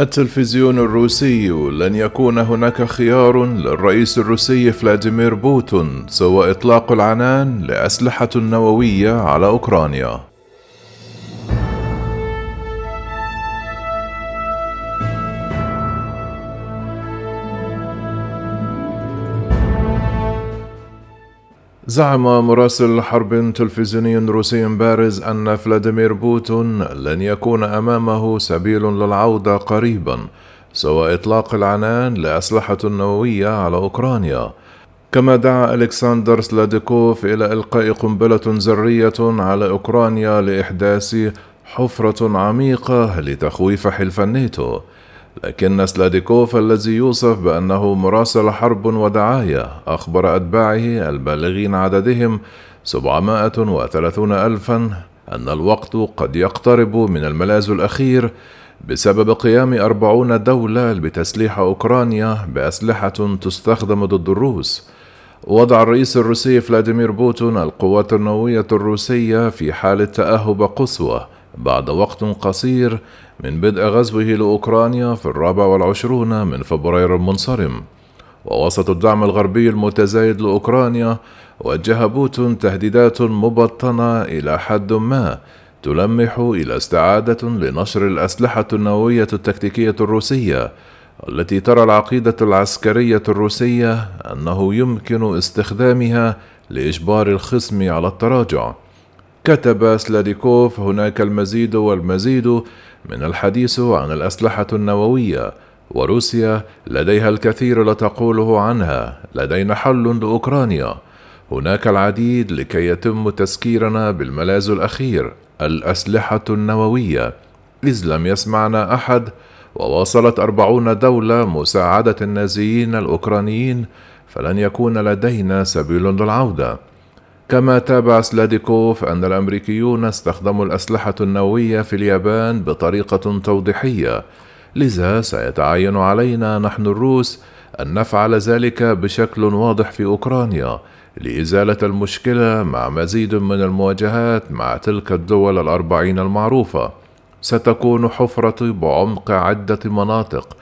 التلفزيون الروسي لن يكون هناك خيار للرئيس الروسي فلاديمير بوتون سوى إطلاق العنان لأسلحة نووية على أوكرانيا. زعم مراسل حرب تلفزيوني روسي بارز أن فلاديمير بوتون لن يكون أمامه سبيل للعودة قريبا سوى إطلاق العنان لأسلحة نووية على أوكرانيا. كما دعا ألكسندر سلاديكوف إلى إلقاء قنبلة ذرية على أوكرانيا لإحداث حفرة عميقة لتخويف حلف الناتو. لكن سلاديكوف الذي يوصف بأنه مراسل حرب ودعاية أخبر أتباعه البالغين عددهم 730 ألفا أن الوقت قد يقترب من الملاذ الأخير بسبب قيام أربعون دولة بتسليح أوكرانيا بأسلحة تستخدم ضد الروس. وضع الرئيس الروسي فلاديمير بوتون القوات النووية الروسية في حالة تأهب قصوى. بعد وقت قصير من بدء غزوه لأوكرانيا في الرابع والعشرون من فبراير المنصرم ووسط الدعم الغربي المتزايد لأوكرانيا وجه بوتون تهديدات مبطنة إلى حد ما تلمح إلى استعادة لنشر الأسلحة النووية التكتيكية الروسية التي ترى العقيدة العسكرية الروسية أنه يمكن استخدامها لإجبار الخصم على التراجع. كتب سلاديكوف هناك المزيد والمزيد من الحديث عن الأسلحة النووية وروسيا لديها الكثير لتقوله عنها لدينا حل لأوكرانيا. هناك العديد لكي يتم تسكيرنا بالملاذ الأخير الأسلحة النووية. إذ لم يسمعنا أحد وواصلت أربعون دولة مساعدة النازيين الأوكرانيين فلن يكون لدينا سبيل للعودة. كما تابع سلاديكوف أن الأمريكيون استخدموا الأسلحة النووية في اليابان بطريقة توضيحية لذا سيتعين علينا نحن الروس أن نفعل ذلك بشكل واضح في أوكرانيا لإزالة المشكلة مع مزيد من المواجهات مع تلك الدول الأربعين المعروفة. ستكون حفرة بعمق عدة مناطق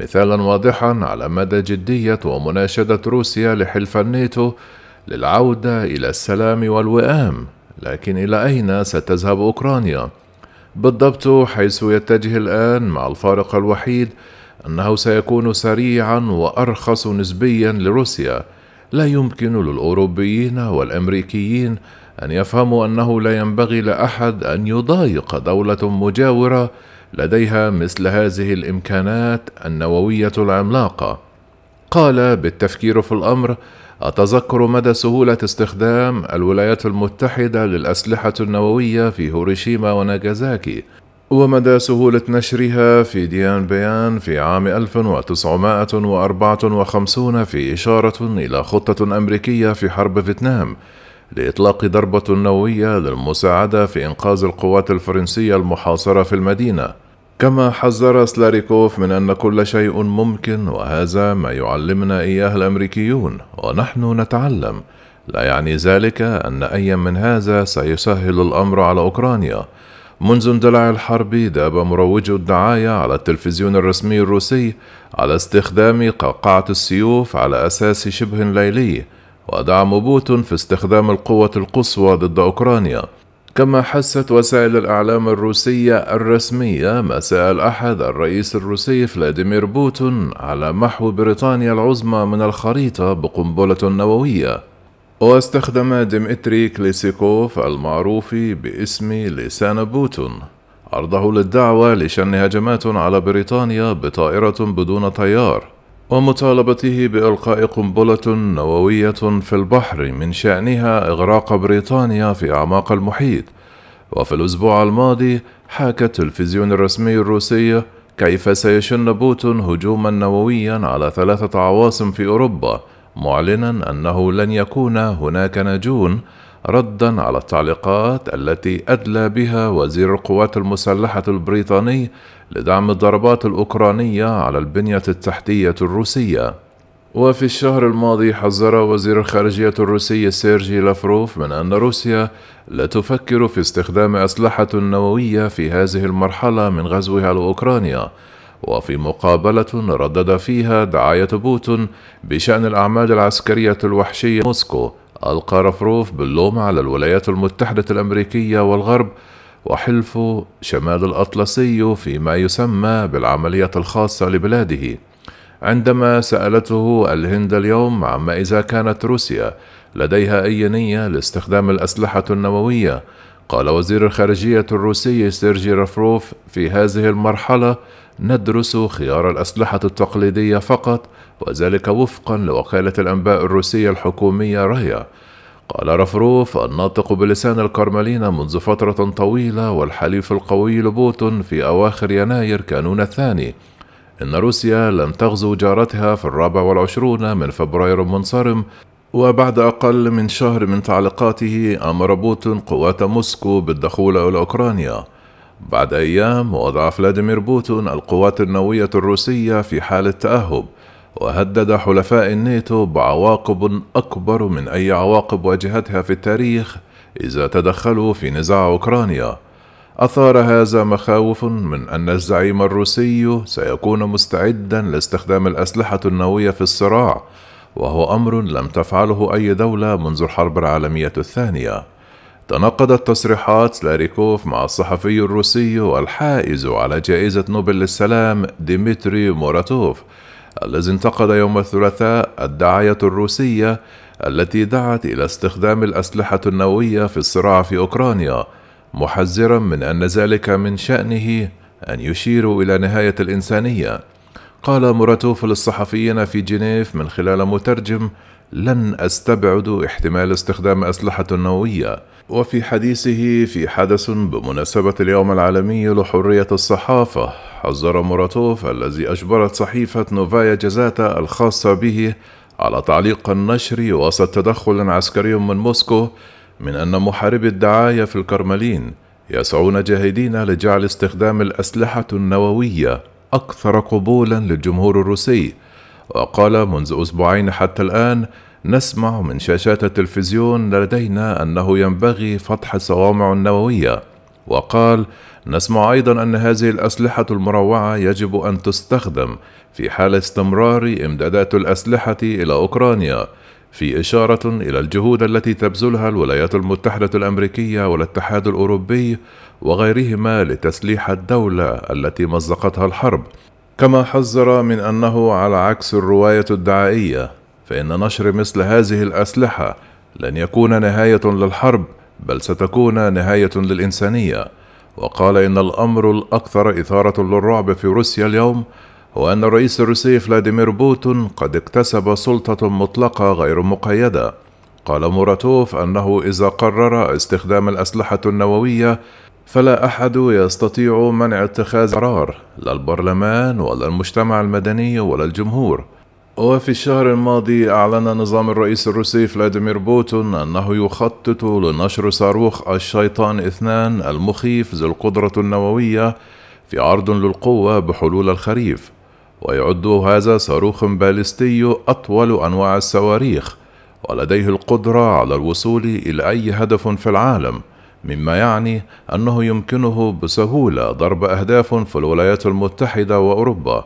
مثالا واضحا على مدى جدية ومناشدة روسيا لحلف الناتو للعودة إلى السلام والوئام. لكن إلى أين ستذهب أوكرانيا؟ بالضبط حيث يتجه الآن مع الفارق الوحيد أنه سيكون سريعا وأرخص نسبيا لروسيا. لا يمكن للأوروبيين والأمريكيين أن يفهموا أنه لا ينبغي لأحد أن يضايق دولة مجاورة لديها مثل هذه الإمكانات النووية العملاقة. قال بالتفكير في الأمر أتذكر مدى سهولة استخدام الولايات المتحدة للأسلحة النووية في هيروشيما وناجازاكي ومدى سهولة نشرها في ديان بيان في عام 1954 في إشارة إلى خطة أمريكية في حرب فيتنام لإطلاق ضربة نووية للمساعدة في إنقاذ القوات الفرنسية المحاصرة في المدينة. كما حذر سلاريكوف من أن كل شيء ممكن وهذا ما يعلمنا إياه الأمريكيون ونحن نتعلم. لا يعني ذلك أن أي من هذا سيسهل الأمر على أوكرانيا. منذ اندلاع الحرب داب مروجو الدعاية على التلفزيون الرسمي الروسي على استخدام قعقعة السيوف على أساس شبه ليلي ودعم بوتون في استخدام القوة القصوى ضد أوكرانيا. كما حثت وسائل الإعلام الروسية الرسمية مساء الأحد الرئيس الروسي فلاديمير بوتون على محو بريطانيا العظمى من الخريطة بقنبلة نووية. واستخدم ديمتري كليسيكوف المعروف باسم لسان بوتون. عرضه للدعوة لشن هجمات على بريطانيا بطائرة بدون طيار. ومطالبته بإلقاء قنبلة نووية في البحر من شأنها إغراق بريطانيا في أعماق المحيط. وفي الأسبوع الماضي حاكى التلفزيون الرسمي الروسي كيف سيشن بوتون هجوما نوويا على ثلاثة عواصم في أوروبا معلنا أنه لن يكون هناك ناجون ردا على التعليقات التي أدلى بها وزير القوات المسلحة البريطاني لدعم الضربات الأوكرانية على البنية التحتية الروسية. وفي الشهر الماضي حذر وزير الخارجية الروسي سيرجي لافروف من أن روسيا لا تفكر في استخدام أسلحة نووية في هذه المرحلة من غزوها لأوكرانيا. وفي مقابلة ردد فيها دعاية بوتون بشأن الأعمال العسكرية الوحشية موسكو. ألقى رفروف باللوم على الولايات المتحدة الأمريكية والغرب وحلف شمال الأطلسي فيما يسمى بالعملية الخاصة لبلاده. عندما سألته الهند اليوم عما إذا كانت روسيا لديها أي نية لاستخدام الأسلحة النووية قال وزير الخارجية الروسي سيرجي رافروف في هذه المرحلة ندرس خيار الأسلحة التقليدية فقط وذلك وفقا لوكالة الأنباء الروسية الحكومية رايا قال رفروف الناطق بلسان الكرملين منذ فترة طويلة والحليف القوي لبوتون في أواخر يناير كانون الثاني. إن روسيا لن تغزو جارتها في الرابع والعشرون من فبراير المنصرم وبعد أقل من شهر من تعليقاته أمر بوتين قوات موسكو بالدخول إلى أوكرانيا. بعد أيام وضع فلاديمير بوتين القوات النووية الروسية في حالة تأهب. وهدد حلفاء الناتو بعواقب أكبر من أي عواقب واجهتها في التاريخ إذا تدخلوا في نزاع أوكرانيا. أثار هذا مخاوف من أن الزعيم الروسي سيكون مستعدا لاستخدام الأسلحة النووية في الصراع وهو أمر لم تفعله أي دولة منذ الحرب العالمية الثانية. تناقضت تصريحات سلاريكوف مع الصحفي الروسي الحائز على جائزة نوبل للسلام ديمتري موراتوف الذي انتقد يوم الثلاثاء الدعاية الروسية التي دعت إلى استخدام الأسلحة النووية في الصراع في أوكرانيا محذرا من أن ذلك من شأنه أن يشير إلى نهاية الإنسانية. قال مراتوف للصحفيين في جنيف من خلال مترجم لن أستبعد احتمال استخدام أسلحة نووية. وفي حديثه في حدث بمناسبة اليوم العالمي لحرية الصحافة حذر مراتوف الذي أجبرت صحيفة نوفايا جازاتا الخاصة به على تعليق النشر وسط تدخل عسكري من موسكو من أن محاربي الدعاية في الكرملين يسعون جاهدين لجعل استخدام الأسلحة النووية أكثر قبولا للجمهور الروسي. وقال منذ أسبوعين حتى الآن نسمع من شاشات التلفزيون لدينا أنه ينبغي فتح الصوامع النووية. وقال نسمع أيضا أن هذه الأسلحة المروعة يجب أن تستخدم في حال استمرار إمدادات الأسلحة إلى أوكرانيا في إشارة إلى الجهود التي تبذلها الولايات المتحدة الأمريكية والاتحاد الأوروبي وغيرهما لتسليح الدولة التي مزقتها الحرب، كما حذر من أنه على عكس الرواية الدعائية، فإن نشر مثل هذه الأسلحة لن يكون نهاية للحرب، بل ستكون نهاية للإنسانية، وقال إن الأمر الأكثر إثارة للرعب في روسيا اليوم هو أن الرئيس الروسي فلاديمير بوتون قد اكتسب سلطة مطلقة غير مقيدة. قال موراتوف أنه إذا قرر استخدام الأسلحة النووية فلا أحد يستطيع منع اتخاذ قرار لا البرلمان ولا المجتمع المدني ولا الجمهور. وفي الشهر الماضي أعلن نظام الرئيس الروسي فلاديمير بوتون أنه يخطط لنشر صاروخ الشيطان اثنان المخيف ذو القدرة النووية في عرض للقوة بحلول الخريف ويعد هذا صاروخ باليستي أطول أنواع الصواريخ ولديه القدرة على الوصول إلى أي هدف في العالم مما يعني أنه يمكنه بسهولة ضرب أهداف في الولايات المتحدة وأوروبا.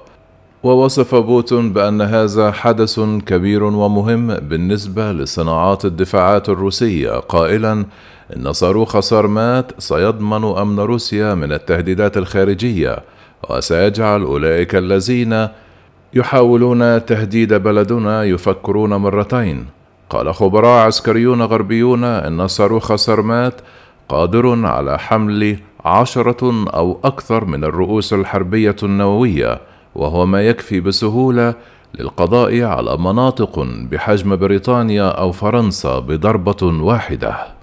ووصف بوتون بأن هذا حدث كبير ومهم بالنسبة لصناعات الدفاعات الروسية. قائلا إن صاروخ سارمات سيضمن أمن روسيا من التهديدات الخارجية وسيجعل أولئك الذين يحاولون تهديد بلدنا يفكرون مرتين. قال خبراء عسكريون غربيون أن صاروخ سرمات قادر على حمل عشرة أو أكثر من الرؤوس الحربية النووية وهو ما يكفي بسهولة للقضاء على مناطق بحجم بريطانيا أو فرنسا بضربة واحدة.